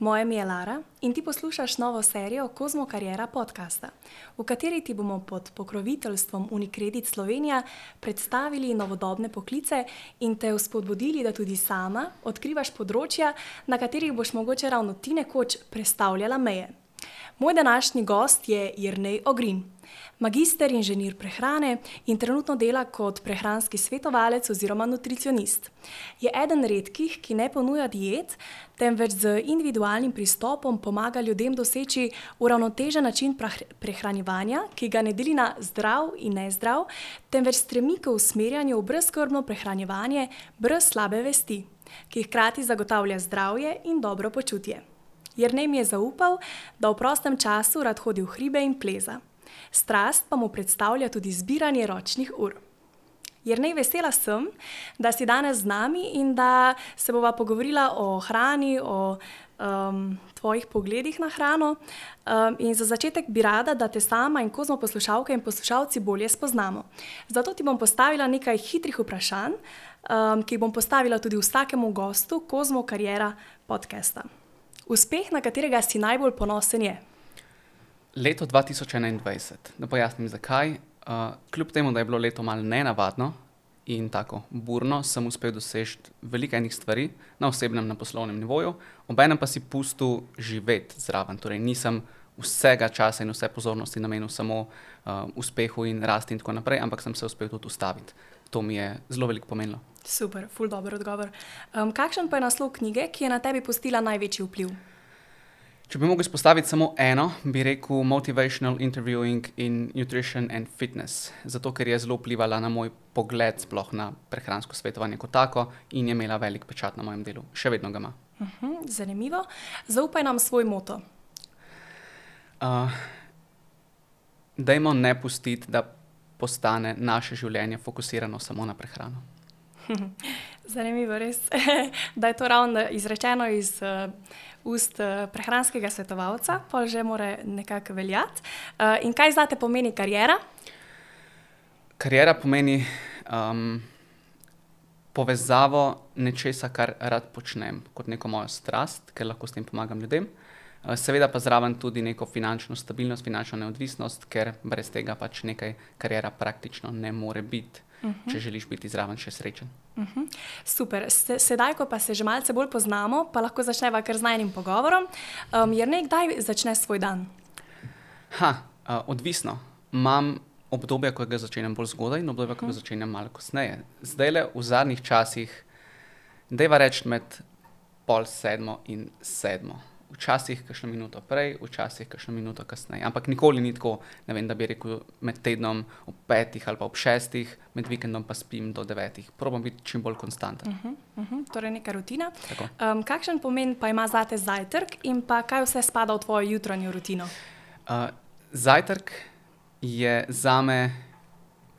Moje ime je Lara in ti poslušaš novo serijo Kozmo Karjera podcasta, v kateri ti bomo pod pokroviteljstvom Unicredit Slovenija predstavili novodobne poklice in te vzpodbudili, da tudi sama odkrivaš področja, na katerih boš mogoče ravno ti nekoč predstavljala meje. Moj današnji gost je Jrnej Ogrin. Magister inženir prehrane in trenutno dela kot prehranski svetovalec oziroma nutricionist. Je eden redkih, ki ne ponuja diet, temveč z individualnim pristopom pomaga ljudem doseči uravnotežen način prehranjevanja, ki ga ne deli na zdrav in nezdrav, temveč stremi k usmerjanju v brezkrbno prehranjevanje brez slabe vesti, ki hkrati zagotavlja zdravje in dobro počutje. Jrnej mi je zaupal, da v prostem času rad hodi v hribe in pleza. Strast pa mu predstavlja tudi zbiranje ročnih ur. Jrnej, vesela sem, da si danes z nami in da se bova pogovorila o hrani, o um, tvojih pogledih na hrano. Um, in za začetek bi rada, da te sama in kozmo poslušalke in poslušalci bolje spoznamo. Zato ti bom postavila nekaj hitrih vprašanj, um, ki jih bom postavila tudi vsakemu gostu Kozmo Karjera podcasta. Uspeh, na katerega si najbolj ponosen, je. Leto 2021, da pojasnim zakaj. Uh, kljub temu, da je bilo leto malo nenavadno in tako burno, sem uspel doseči veliko enih stvari na osebnem in poslovnem nivoju, obenem pa si pustil živeti zraven. Torej, nisem vsega časa in vse pozornosti namenil samo uh, uspehu in rasti in tako naprej, ampak sem se uspel tudi ustaviti. To mi je zelo veliko pomenilo. Super, ful dobro odgovor. Um, kakšen pa je naslov knjige, ki je na tebi pustila največji vpliv? Če bi mogel izpostaviti samo eno, bi rekel Motivational Interviewing in Nutrition and Fitness, zato ker je zelo vplivala na moj pogled sploh na prehransko svetovanje kot tako in je imela velik pečat na mojem delu. Še vedno ga ima. Uh mhm, -huh, zanimivo. Zaupaj nam svoj moto. Uh, dajmo ne pustiti, da postane naše življenje fokusirano samo na prehrano. Zanimivo, res, da je to ravno izrečeno iz uh, ust uh, prehranskega svetovalca, pa že mora nekako veljati. Uh, in kaj zdaj pomeni karijera? Karijera pomeni um, povezavo nečesa, kar rad počnem, kot neko mojo strast, ker lahko s tem pomagam ljudem. Seveda pa zraven tudi neko finančno stabilnost, finančno neodvisnost, ker brez tega pač nekaj karijera praktično ne more biti. -huh. Mhm. če želiš biti zraven še srečen. Uh mhm. -huh. Super. Sedaj, ko pa se že malce bolj poznamo, pa lahko začneva kar z najnim pogovorom. Um, Jer nekdaj začneš svoj dan? Ha, uh, odvisno. Imam obdobje, ko ga začenjam bolj zgodaj, in obdobje, ko ga mhm. začenjam malo kasneje. Zdaj le v zadnjih časih, da je reči med pol sedmo in sedmo včasih kakšno minuto prej, včasih kakšno minuto kasneje. Ampak nikoli ni tako, vem, da bi rekel med tednom ob petih ali pa ob šestih, med vikendom pa spim do devetih. Probam biti čim bolj konstanten. Uh -huh, uh -huh, torej, neka rutina. Um, kakšen pomen pa ima zate zajtrk in pa kaj vse spada v tvojo jutranjo rutino? Uh, zajtrk je za me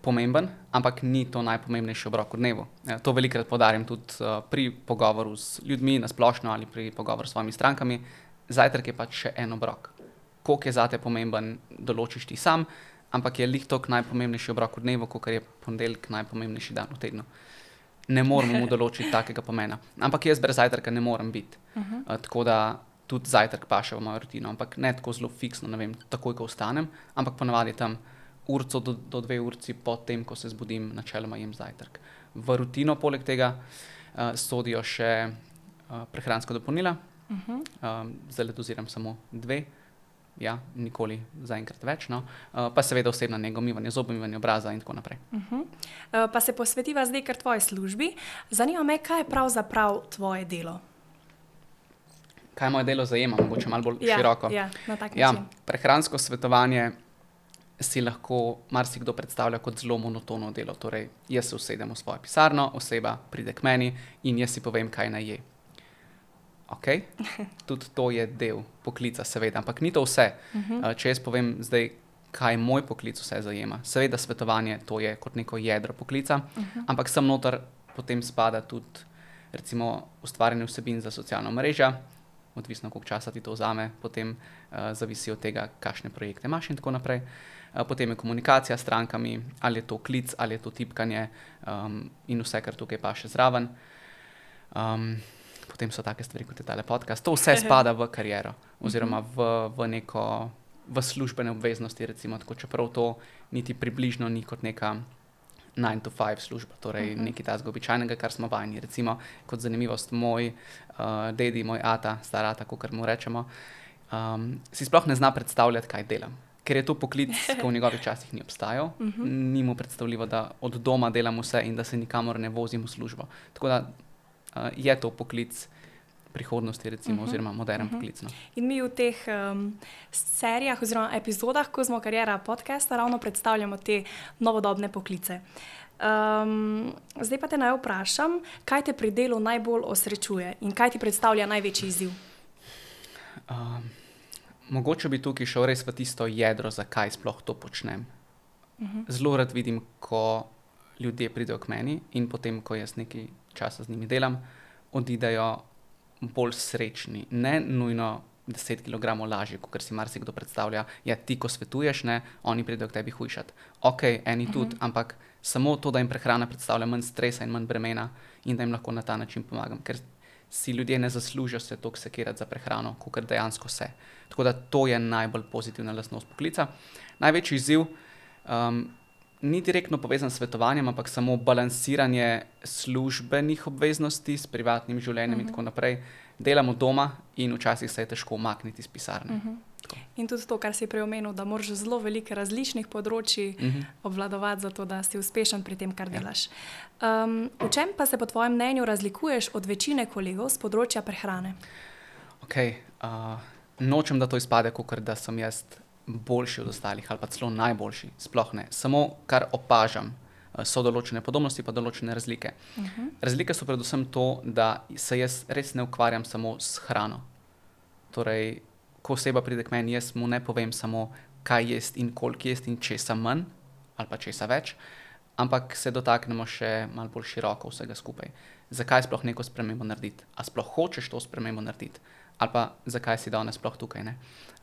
pomemben, ampak ni to najpomembnejši obrok v dnevu. Ja, to velikokrat podarim tudi uh, pri pogovoru z ljudmi na splošno ali pri pogovoru s svojimi strankami. Zajtrk je pač še en obrok. Koliko je zate pomemben, določiš ti sam, ampak je lih tok najpomembnejši obrok v dnevu, kot je ponedeljek najpomembnejši dan v tednu. Ne moremo mu določiti takega pomena. Ampak jaz brez zajtrka ne morem biti. Uh -huh. uh, tako da tudi zajtrk paše v mojo rutino, ampak ne tako zelo fiksno, ne vem, takoj, ko vstanem, ampak ponavadi tam urco do, do dve urci po tem, ko se zbudim, načeloma jem zajtrk. V rutino poleg tega uh, sodijo še uh, prehranska dopolnila, uh -huh. uh, zdaj le doziram samo dve. Ja, nikoli zaenkrat več, no. uh, pa seveda osebno negomivanje, zobomivanje obraza in tako naprej. Uh -huh. uh, pa se posvetiva zdaj kar tvoji službi. Zanima me, kaj je pravzaprav tvoje delo? Kaj moje delo zajema, mogoče malo bolj ja, široko. Ja, ja, prehransko svetovanje si lahko marsikdo predstavlja kot zelo monotono delo. Torej, jaz se usedem v svojo pisarno, oseba pride k meni in jaz si povem, kaj naj je. Okay? Tudi to je del poklica, seveda, ampak ni to vse. Uh mhm. -huh. Če jaz povem zdaj, kaj moj poklic vse zajema, seveda svetovanje to je kot neko jedro poklica, uh mhm. -huh. ampak sem noter potem spada tudi recimo ustvarjanje vsebin za socialno mrežo. Odvisno, koliko časa ti to vzame, potem uh, zavisi od tega, kakšne projekte imaš, in tako naprej. Uh, Eh, potem je komunikacija s strankami, ali je to klic, ali je to tipkanje um, in vse, kar tukaj pa še zraven. Um, potem so take stvari, kot je tale podcast. To vse spada v kariero, oziroma v, v neko v službene obveznosti, recimo, tako, čeprav to niti približno ni kot neka 9 to 5 služba, torej uh -huh. nekaj tajnega običajnega, kar smo vajeni. Recimo, kot zanimivost, moj uh, dedi, moj ata, stara, tako kar mu rečemo, um, si sploh ne zna predstavljati, kaj delam. Ker je to poklic, ki v njegovih časih ni obstajal, uh -huh. ni mu predstavljivo, da od doma delam vse in da se nikamor ne vozim v službo. Tako da uh, je to poklic, prihodnosti, recimo, uh mhm. -huh. oziroma modernem uh mhm. -huh. poklicu. In mi v teh um, serijah oziroma epizodah Kozmo Karjera podcasta ravno predstavljamo te novodobne poklice. Um, zdaj pa te naj vprašam, kaj te pri delu najbolj osrečuje in kaj ti predstavlja največji izziv? Um, mogoče bi tukaj šel res v tisto jedro, zakaj sploh to počnem. Uh mhm. -huh. Zelo rad vidim, ko ljudje pridejo k meni in potem, ko jaz nekaj časa z njimi delam, odidejo bolj srečni, ne nujno 10 kg lažje, kot si marsikdo predstavlja. Ja, ti, ko svetuješ, ne, oni pridejo k tebi hujšati. Ok, eni uh -huh. tudi, ampak samo to, da jim prehrana predstavlja manj stresa in manj bremena in da jim lahko na ta način pomagam. Ker si ljudje ne zaslužijo se toliko sekirati za prehrano, kot dejansko se. Tako da to je najbolj pozitivna lastnost poklica. Največji izziv. Um, ni direktno povezan s svetovanjem, ampak samo balansiranje službenih obveznosti s privatnim življenjem uh -huh. in mhm. tako naprej. Delamo doma in včasih se je težko umakniti iz pisarne. Uh mhm. -huh. In tudi to, kar si prej omenil, da moraš zelo veliko različnih področji uh mhm. -huh. obvladovati, zato da si uspešen pri tem, kar ja. delaš. Um, v čem pa se po tvojem mnenju razlikuješ od večine kolegov z področja prehrane? Okay, uh, nočem, da to izpade, kot da sem jaz boljši od ostalih ali pa celo najboljši, sploh ne. Samo kar opažam, eh, so določene podobnosti, pa določene razlike. Uh mhm. -huh. Razlike so predvsem to, da se jaz res ne ukvarjam samo s hrano. Torej, ko oseba pride k meni, jaz mu ne povem samo, kaj jaz in koliko jaz in česa manj ali pa česa več, ampak se dotaknemo še malo bolj široko vsega skupaj. Zakaj sploh neko spremembo narediti? A sploh hočeš to spremembo narediti? ali pa zakaj si danes sploh tukaj.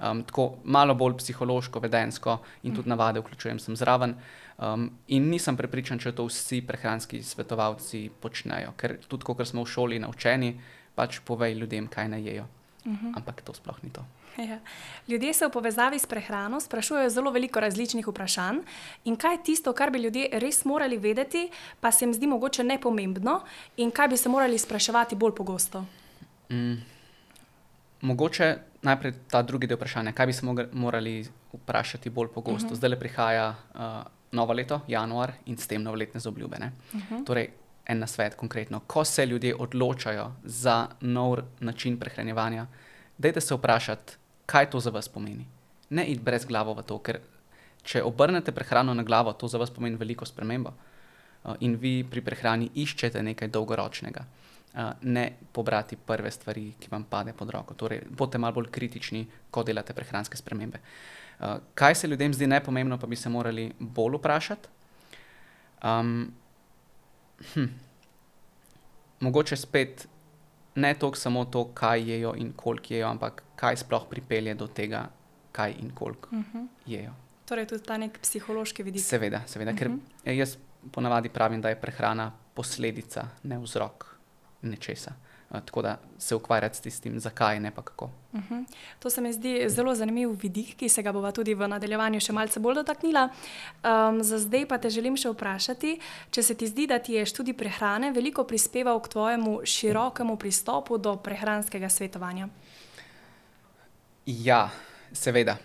Um, tako malo bolj psihološko, vedensko in tudi navade vključujem sem zraven. Um, in nisem prepričan, če to vsi prehranski svetovalci počnejo, ker tudi, ko smo v šoli naučeni, pač povej ljudem, kaj naj jejo. Uh mhm. -huh. Ampak to sploh ni to. Ja. Ljudje se v povezavi s prehrano sprašujejo zelo veliko različnih vprašanj, in kaj je tisto, kar bi ljudje res morali vedeti, pa se jim zdi mogoče nepomembno, in kaj bi se morali spraševati bolj pogosto. Mm. Mogoče najprej ta drugi del vprašanja, kaj bi se morali vprašati bolj pogosto. Uh -huh. Zdaj le prihaja uh, novo leto, januar in s tem novoletne zobljube. Uh -huh. Torej, en na svet konkretno. Ko se ljudje odločajo za nov način prehranevanja, dajte se vprašati, kaj to za vas pomeni. Ne id brez glave v to, ker če obrnete prehrano na glavo, to za vas pomeni veliko spremembo. Uh, in vi pri prehrani iščete nekaj dolgoročnega ne pobrati prve stvari, ki vam pade pod roko. Torej, bodite malo bolj kritični, ko delate prehranske spremembe. Kaj se ljudem zdi nepomembno, pa bi se morali bolj vprašati? Um, hm. Mogoče spet ne toliko samo to, kaj jejo in koliko jejo, ampak kaj sploh pripelje do tega, kaj in koliko uh mhm. -huh. jejo. Torej, tudi ta nek psihološki vidik. Seveda, seveda uh -huh. ker mhm. jaz ponavadi pravim, da je prehrana posledica, ne vzrok nečesa. Uh, tako da se ukvarjati s tem, zakaj ne pa kako. Uh mhm. -huh. To se mi zdi zelo zanimiv vidik, ki se ga bova tudi v nadaljevanju še malce bolj dotaknila. Um, za zdaj pa te želim še vprašati, če se ti zdi, da ti je študij prehrane veliko prispeval k tvojemu širokemu pristopu do prehranskega svetovanja. Ja, seveda.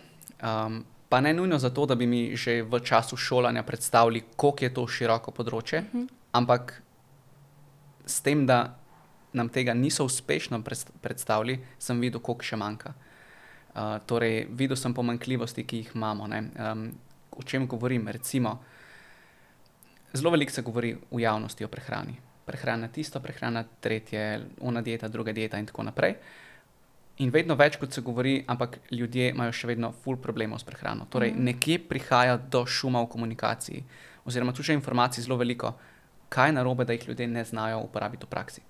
Um, pa ne nujno zato, da bi mi že v času šolanja predstavili, koliko je to široko področje, uh mhm. -huh. ampak s tem, da nam tega niso uspešno predstavili, sem videl, koliko še manjka. Uh, torej, videl sem pomanjkljivosti, ki jih imamo. Um, o čem govorim? Recimo, zelo veliko se govori v javnosti o prehrani. Prehrana tisto, prehrana tretje, ena dieta, druga dieta in tako naprej. In vedno več, kot se govori, ampak ljudje imajo še vedno ful problemov s prehrano. Torej, mm. nekje prihaja do šuma v komunikaciji, oziroma tu je informacij zelo veliko, kaj je narobe, da jih ljudje ne znajo uporabiti v praksi.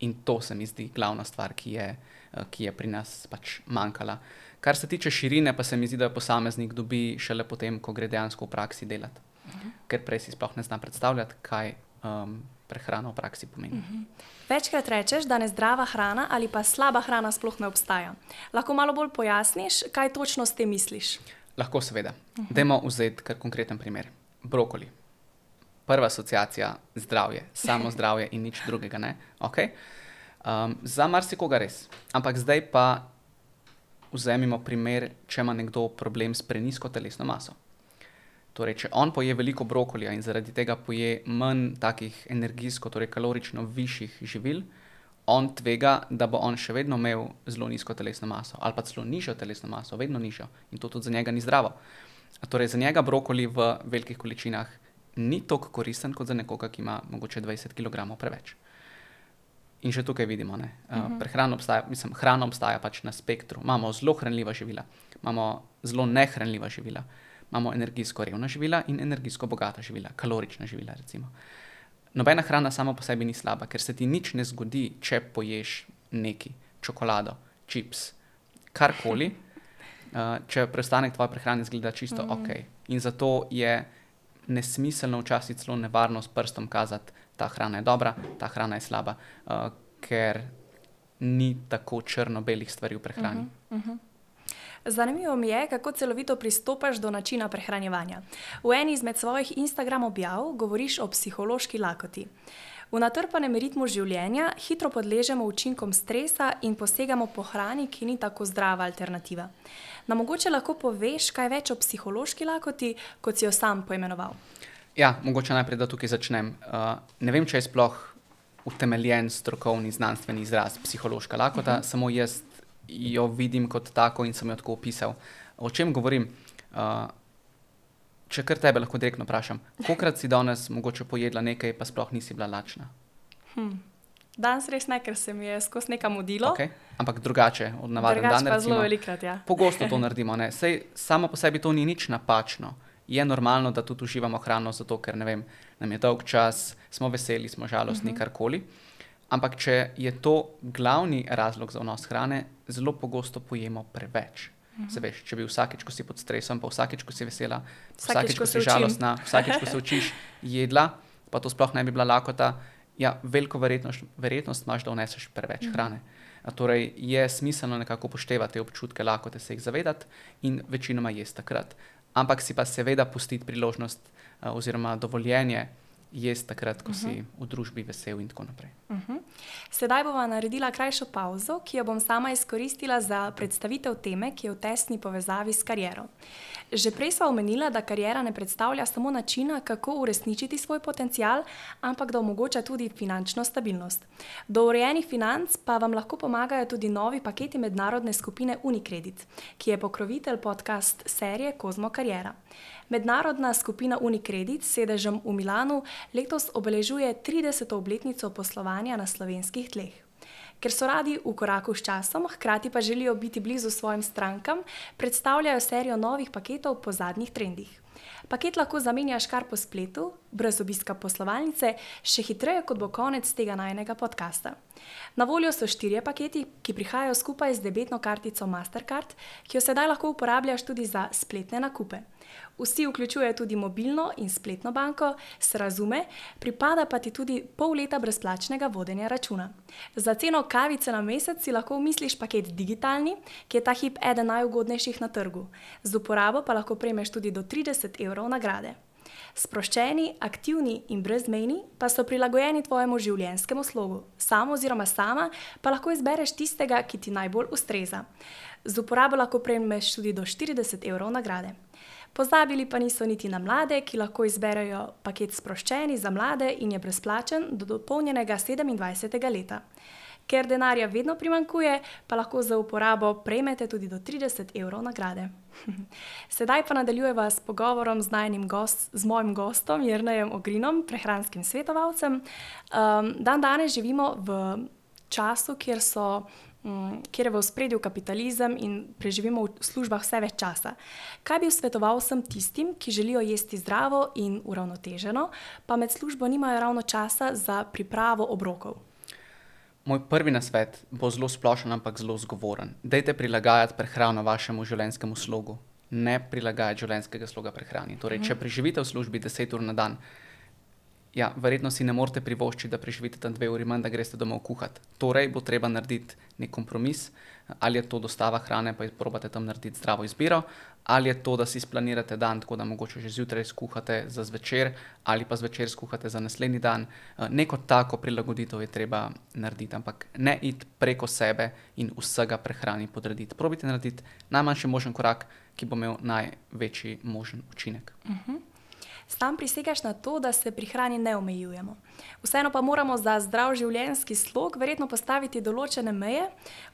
In to se mi zdi glavna stvar, ki je, eh, ki je pri nas pač manjkala. Kar se tiče širine, pa se mi zdi, da posameznik dobi šele potem, ko gre dejansko v praksi delati. Uh -huh. Ker prej si sploh ne zna predstavljati, kaj um, prehrana v praksi pomeni. Uh -huh. Večkrat rečeš, da ne zdrava hrana ali pa slaba hrana sploh ne obstaja. Lahko malo bolj pojasniš, kaj točno s tem misliš? Lahko, seveda. Uh -huh. Dajmo vzeti kar konkreten primer. Brokoli. Prva asociacija je zdravje, samo zdravje in nič drugega. Okay. Um, za marsikoga res. Ampak zdaj pa vzemimo primer, če ima nekdo problem s prenisko telesno maso. Torej, če on poje veliko brokolija in zaradi tega poje manj takih energijsko, torej kalorično višjih živil, on tvega, da bo on še vedno imel zelo nizko telesno maso ali pa celo nižjo telesno maso, vedno nižjo in to tudi za njega ni zdravo. Torej, za njega brokoli v velikih količinah ni tako koristen kot za nekoga, ki ima mogoče 20 kg preveč. In še tukaj vidimo, da uh, uh -huh. obstaja, mislim, hrana obstaja pač na spektru. Imamo zelo hranljiva živila, imamo zelo nehranljiva živila imamo energijsko revna živila in energijsko bogata živila, kalorična živila. Recimo. Nobena hrana sama po sebi ni slaba, ker se ti nič ne zgodi, če poješ neki čokolado, čips, karkoli, uh, če preostanek tvoje prehrane zgleda čisto mm. ok. In zato je nesmiselno, včasih celo nevarno s prstom kazati, da ta hrana je dobra, ta hrana je slaba, uh, ker ni tako črno-belih stvari v prehrani. Mm -hmm, mm -hmm. Zanimivo mi je, kako celovito pristopaš do načina prehranjevanja. V eni izmed svojih Instagram objav govoriš o psihološki lakoti. V natrpanem ritmu življenja hitro podležemo učinkom stresa in posegamo po hrani, ki ni tako zdrava alternativa. Na mogoče lahko poveš kaj več o psihološki lakoti, kot si jo sam poimenoval? Ja, mogoče najprej, da tukaj začnem. Uh, ne vem, če je sploh utemeljen strokovni znanstveni izraz psihološka lakota, uh mhm. -huh. samo jaz jo vidim kot tako in sem jo tako opisal. O čem govorim? Uh, če kar tebe lahko direktno vprašam, koliko si danes mogoče pojedla nekaj, pa sploh nisi bila lačna? Hmm. Danes res ne, ker se mi je skozi nekaj modilo. Okay. Ampak drugače od navadnega dne. Zelo velikrat, ja. Pogosto to naredimo. Sej, samo po sebi to ni nič napačno. Je normalno, da tudi uživamo hrano, zato ker vem, nam je dolg čas, smo veseli, smo žalostni, mhm. -huh. karkoli. Ampak če je to glavni razlog za vnos hrane, zelo pogosto pojemo preveč. Mhm. Veš, če bi vsakeč, ko si pod stresom, pa vsakeč, ko si vesela, vsakeč, vsakeč ko si žalostna, vsakeč, ko se učiš, jedla, pa to sploh ne bi bila lakota, ja, veliko verjetnost, verjetnost imaš, da vneseš preveč mhm. hrane. A torej je smiselno nekako upoštevati te občutke lakote, se jih zavedati in večinoma jesti takrat. Ampak si pa seveda pustiti priložnost uh, oziroma dovoljenje, jesti takrat, ko uh -huh. si mhm. v družbi vesel in tako naprej. Uh mhm. -huh. Sedaj bomo naredila krajšo pauzo, ki jo bom sama izkoristila za predstavitev teme, ki je v tesni povezavi s kariero. Že prej smo omenila, da karijera ne predstavlja samo načina, kako uresničiti svoj potencial, ampak da omogoča tudi finančno stabilnost. Do urejenih financ pa vam lahko pomagajo tudi novi paketi mednarodne skupine Unicredit, ki je pokrovitelj podcast serije Kozmo Karijera. Mednarodna skupina Unicredit s sedežem v Milanu letos obeležuje 30. obletnico poslovanja na slovenskih tleh. Ker so radi v koraku s časom, hkrati pa želijo biti blizu svojim strankam, predstavljajo serijo novih paketov po zadnjih trendih. Paket lahko zamenjaš kar po spletu, brez obiska poslovalnice, še hitreje, kot bo konec tega najnega podcasta. Na voljo so štirje paketi, ki prihajajo skupaj z debetno kartico Mastercard, ki jo sedaj lahko uporabljaš tudi za spletne nakupe. Vsi vključujejo tudi mobilno in spletno banko, se razume, pripada pa ti tudi pol leta brezplačnega vodenja računa. Za ceno kavice na mesec si lahko misliš paket digitalni, ki je ta hip eden najugodnejših na trgu. Z uporabo pa lahko prejmeš tudi do 30 evrov nagrade. Sproščeni, aktivni in brezmejni pa so prilagojeni tvojemu življenjskemu slogu. Samo oziroma sama pa lahko izbereš tistega, ki ti najbolj ustreza. Z uporabo lahko prejmeš tudi do 40 evrov nagrade. Pozabili pa niso niti na mlade, ki lahko izberejo paket sproščeni za mlade in je brezplačen do dopolnjenega 27. leta. Ker denarja vedno primankuje, pa lahko za uporabo prejmete tudi do 30 evrov nagrade. Sedaj pa nadaljujemo s pogovorom z, gost, z mojim gostom, Jrnajem Ogrinom, prehranskim svetovalcem. Um, dan danes živimo v času, kjer so kjer je v spredju kapitalizem in preživimo v službah vse več časa. Kaj bi svetoval vsem tistim, ki želijo jesti zdravo in uravnoteženo, pa med službo nimajo ravno časa za pripravo obrokov? Moj prvi nasvet bo zelo splošen, ampak zelo zgovoren. Dajte prilagajati prehrano vašemu življenjskemu slogu, ne prilagajati življenjskega sloga prehrani. Torej, če mhm. preživite v službi 10 ur na dan, ja, verjetno si ne morete privoščiti, da preživite tam dve uri manj, da greste domov kuhati. Torej bo treba narediti nek kompromis, ali je to dostava hrane, pa izprobate tam narediti zdravo izbiro, ali je to, da si splanirate dan tako, da mogoče že zjutraj skuhate za zvečer, ali pa zvečer skuhate za naslednji dan. Neko tako prilagoditev je treba narediti, ampak ne iti preko sebe in vsega prehrani podrediti. Probite narediti najmanjši možen korak, ki bo imel največji možen učinek. Uh mhm. -huh. Sam prisegaš na to, da se pri hrani ne omejujemo. Vseeno pa moramo za zdrav življenjski slog verjetno postaviti določene meje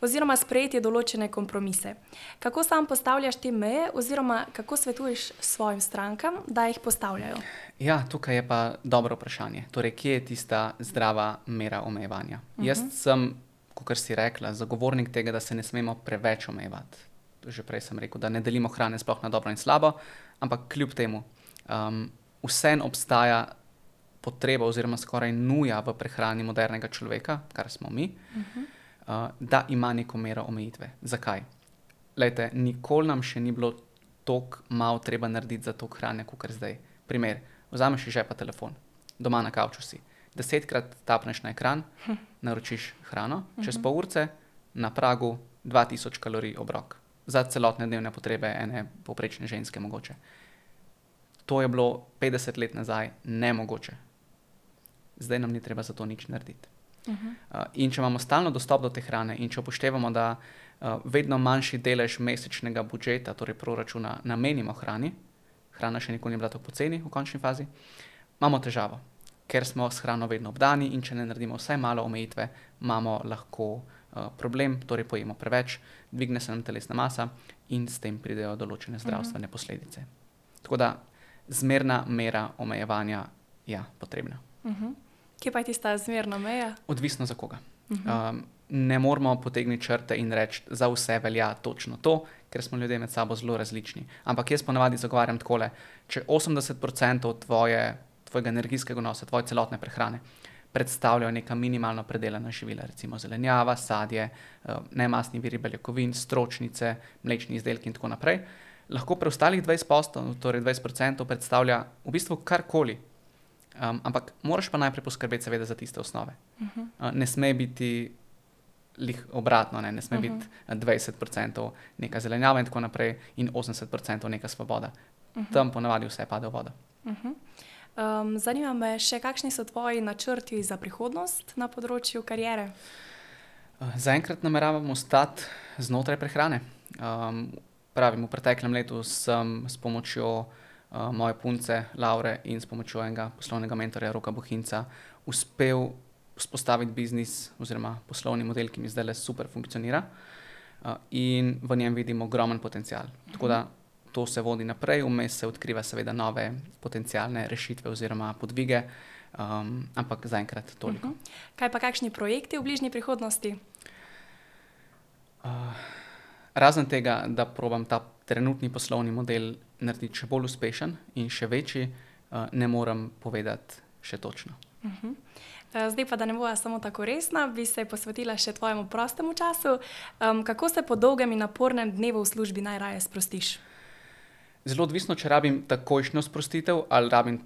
oziroma sprejeti določene kompromise. Kako sam postavljaš te meje oziroma kako svetuješ svojim strankam, da jih postavljajo? Ja, tukaj je pa dobro vprašanje. Torej, kje je tista zdrava mera omejevanja? Uh -huh. Jaz mhm. sem, kot si rekla, zagovornik tega, da se ne smemo preveč omejevati. Že prej sem rekel, da ne delimo hrane sploh na dobro in slabo, ampak kljub temu. Um, vseeno obstaja potreba, oziroma skoraj nuja v prehrani modernega človeka, kar smo mi, uh -huh. uh, da ima neko mero omejitve. Zakaj? Lejte, nikoli nam še ni bilo tako malo treba narediti za to hrane, kot zdaj. Primer, vzameš iz žepa telefon, doma na kavču si. Desetkrat tapneš na ekran, hm. naročiš hrano, čez uh -huh. pol urce na pragu 2000 kalorij obrok. Za celotne dnevne potrebe ene povprečne ženske mogoče. To je bilo 50 let nazaj nemogoče. Zdaj nam ni treba za to nič narediti. Uh -huh. uh, in če imamo stalno dostop do te hrane, in če upoštevamo, da uh, vedno manjši delež mesečnega budžeta, torej proračuna, namenimo hrani, hrana še nikoli ni bila tako poceni v končni fazi, imamo težavo, ker smo s hrano vedno obdani in če ne naredimo vsaj malo omejitve, imamo lahko uh, problem, torej pojemo preveč, dvigne se nam telesna masa in s tem pridejo določene zdravstvene uh -huh. posledice. Tako da zmerna mera omejevanja je ja, potrebna. Uh mhm. -huh. Kje pa je tista zmerna meja? Odvisno za koga. Uh -huh. um, ne moramo potegniti črte in reči, da za vse velja točno to, ker smo ljudje med sabo zelo različni. Ampak jaz ponavadi zagovarjam tako, da če 80% tvoje, tvojega energijskega nosa, tvoje celotne prehrane predstavljajo neka minimalno predelana živila, recimo zelenjava, sadje, nemasni viri beljakovin, stročnice, mlečni izdelki in tako naprej lahko preostalih 20%, torej 20% predstavlja v bistvu karkoli. Um, ampak moraš pa najprej poskrbeti, seveda, za tiste osnove. Uh -huh. uh, ne sme biti lih obratno, ne, ne sme uh -huh. biti 20% neka zelenjava in tako naprej, in 80% neka svoboda. Uh -huh. Tam ponavadi vse pade v vodo. Uh -huh. um, zanima me še, kakšni so tvoji načrti za prihodnost na področju karijere? Uh, zaenkrat nameravamo ostati znotraj prehrane. Um, pravim, v preteklem letu sem s pomočjo uh, moje punce Laure in s pomočjo enega poslovnega mentorja Roka Bohinca uspel vzpostaviti biznis oziroma poslovni model, ki mi zdaj le super funkcionira uh, in v njem vidim ogromen potencial. Tako da to se vodi naprej, vmes se odkriva seveda nove potencijalne rešitve oziroma podvige, um, ampak zaenkrat toliko. Uh mhm. -huh. Kaj pa kakšni projekti v bližnji prihodnosti? Uh, Razen tega, da probam ta trenutni poslovni model narediti še bolj uspešen in še večji, uh, ne morem povedati še točno. Uh mhm. -huh. Eh, zdaj pa, da ne bo samo tako resna, bi se posvetila še tvojemu prostemu času. Um, kako se po dolgem in napornem dnevu v službi najraje sprostiš? Zelo odvisno, če rabim takojšnjo sprostitev ali rabim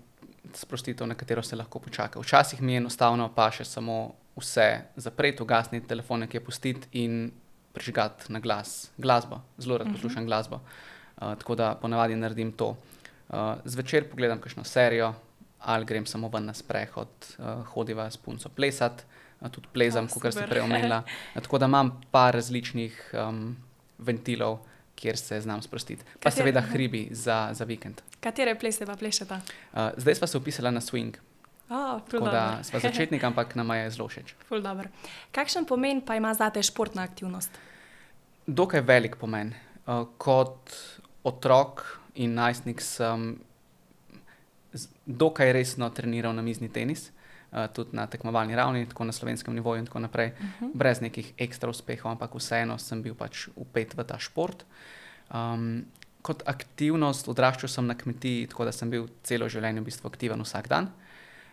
sprostitev, na katero se lahko počaka. Včasih mi je enostavno pa še samo vse zapreti, ugasniti telefone, ki je pustiti in prižgati na glas glasbo, zelo rad mhm. poslušam uh -huh. glasbo. Uh, tako da ponavadi naredim to. Uh, zvečer pogledam kakšno serijo, ali grem samo ven na sprehod, uh, hodiva s punco plesati, uh, tudi plezam, oh, kot ste prej omenili. tako da imam par različnih um, ventilov, kjer se znam sprostiti. Pa Katere? seveda hribi za, za vikend. Katere plese pa plešete? Uh, zdaj smo se upisali na swing. Oh, Tako da smo začetnik, ampak nam je zelo všeč. Kakšen pomen pa ima za te športna aktivnost? Dokaj velik pomen. Uh, kot otrok in najstnik sem dokaj resno treniral na mizni tenis, uh, tudi na tekmovalni ravni, tako na slovenskem nivoju in tako naprej, uh mhm. -huh. brez nekih ekstra uspehov, ampak vseeno sem bil pač upet v ta šport. Um, kot aktivnost odraščal sem na kmetiji, tako da sem bil celo življenje v bistvu aktiven vsak dan. Uh,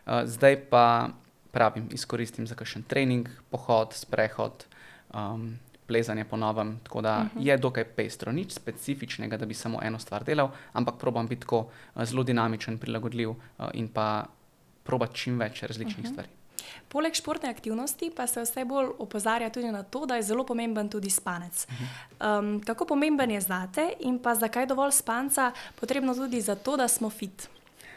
zdaj pa pravim, izkoristim za kakšen trening, pohod, sprehod, um, plezanje po novem. Tako da uh mhm. -huh. je dokaj pestro, nič specifičnega, da bi samo eno stvar delal, ampak probam biti tako uh, zelo dinamičen, prilagodljiv uh, in pa probati čim več različnih uh -huh. stvari. Poleg športne aktivnosti pa se vse bolj opozarja tudi na to, da je zelo pomemben tudi spanec. Um, kako pomemben je zate in pa zakaj je dovolj spanca potrebno tudi zato, da smo fit?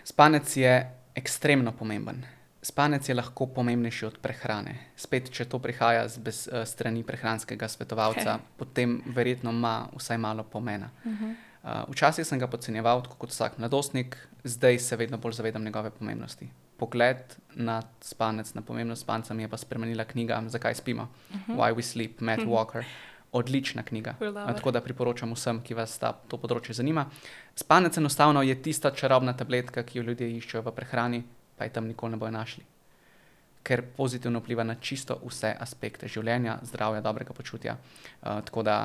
Spanec je ekstremno pomemben. Spanec je lahko pomembnejši od prehrane. Spet, če to prihaja z bez, uh, strani prehranskega svetovalca, okay. potem verjetno ima vsaj malo pomena. Uh -huh. uh, včasih sem ga podcenjeval kot vsak mladostnik, zdaj se vedno bolj zavedam njegove pomembnosti pogled na spanec, na pomembnost spanca, mi je pa spremenila knjiga Zakaj spimo? Uh mhm. -huh. Why We Sleep, Matt uh mhm. -huh. Walker. Odlična knjiga. Tako da priporočam vsem, ki vas ta, to področje zanima. Spanec enostavno je tista čarobna tabletka, ki jo ljudje iščejo v prehrani, pa je tam nikoli ne bojo našli. Ker pozitivno vpliva na čisto vse aspekte življenja, zdravja, dobrega počutja. Uh, tako da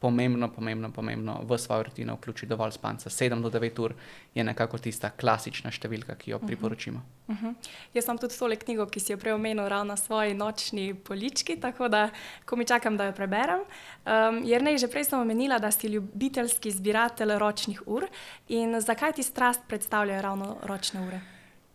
pomembno, pomembno, pomembno v svojo rutino vključiti dovolj spanca. 7 do 9 ur je nekako tista klasična številka, ki jo uh mhm. -huh. priporočimo. Uh mhm. -huh. Jaz sem tudi tole knjigo, ki si jo preomenil ravno na svoji nočni polički, tako da ko mi čakam, da jo preberem. Um, Jer ne, že prej sem omenila, da si ljubiteljski zbiratelj ročnih ur in zakaj ti strast predstavljajo ravno ročne ure?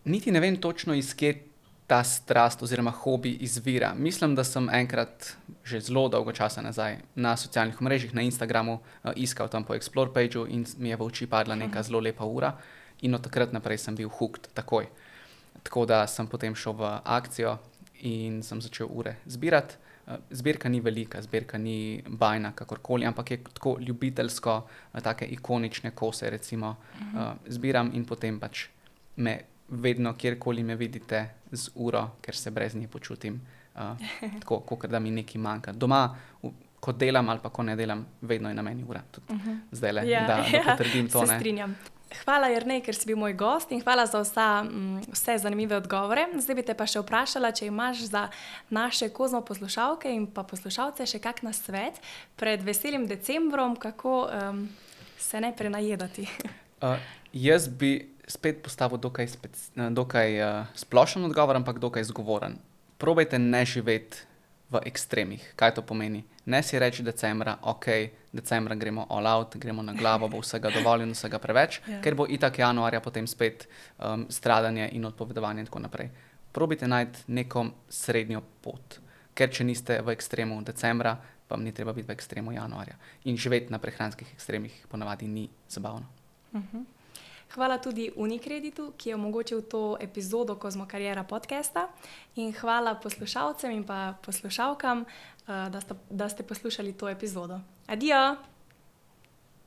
Niti ne vem točno iz kje ta strast oziroma hobi izvira. Mislim, da sem enkrat, že zelo dolgo časa nazaj, na socialnih mrežah, na Instagramu, uh, iskal tam po Explore pageu in mi je v oči padla neka zelo lepa ura, in od takrat naprej sem bil hooked takoj. Tako da sem potem šel v akcijo in sem začel ure zbirati. Zbirka ni velika, zbirka ni bajna, kakorkoli, ampak je tako ljubiteljsko, tako ikonične kose, recimo, uh, zbiram in potem pač me vedno, kjerkoli me vidite z uro, ker se brez nje počutim, uh, tako kot da mi nekaj manjka. Doma, v, ko delam ali pa ko ne delam, vedno je na meni ura. Uh mhm. -huh. Zdaj le, ja, da, da potrdim to. Se strinjam. Hvala, Jrnej, ker si bil moj gost in hvala za vsa, m, vse zanimive odgovore. Zdaj bi te pa še vprašala, če imaš za naše kozmo poslušalke in pa poslušalce še kak na svet pred veselim decembrom, kako um, se ne prenajedati. uh, jaz bi spet postavil dokaj, spec, dokaj uh, splošen odgovor, ampak dokaj zgovoren. Probajte ne živeti v ekstremih. Kaj to pomeni? Ne si reči decembra, ok, decembra gremo all out, gremo na glavo, bo vsega dovolj in vsega preveč, yeah. Ja. ker bo itak januarja potem spet um, stradanje in odpovedovanje in tako naprej. Probajte najti neko srednjo pot, ker če niste v ekstremu decembra, pa ni treba biti v ekstremu januarja. In živeti na prehranskih ekstremih ponavadi ni zabavno. Uh mhm. -huh. Hvala tudi Unikreditu, ki je omogočil to epizodo Kozmo Karijera podcasta. In hvala poslušalcem in poslušalkam, eh, da ste, da ste poslušali to epizodo. Adijo!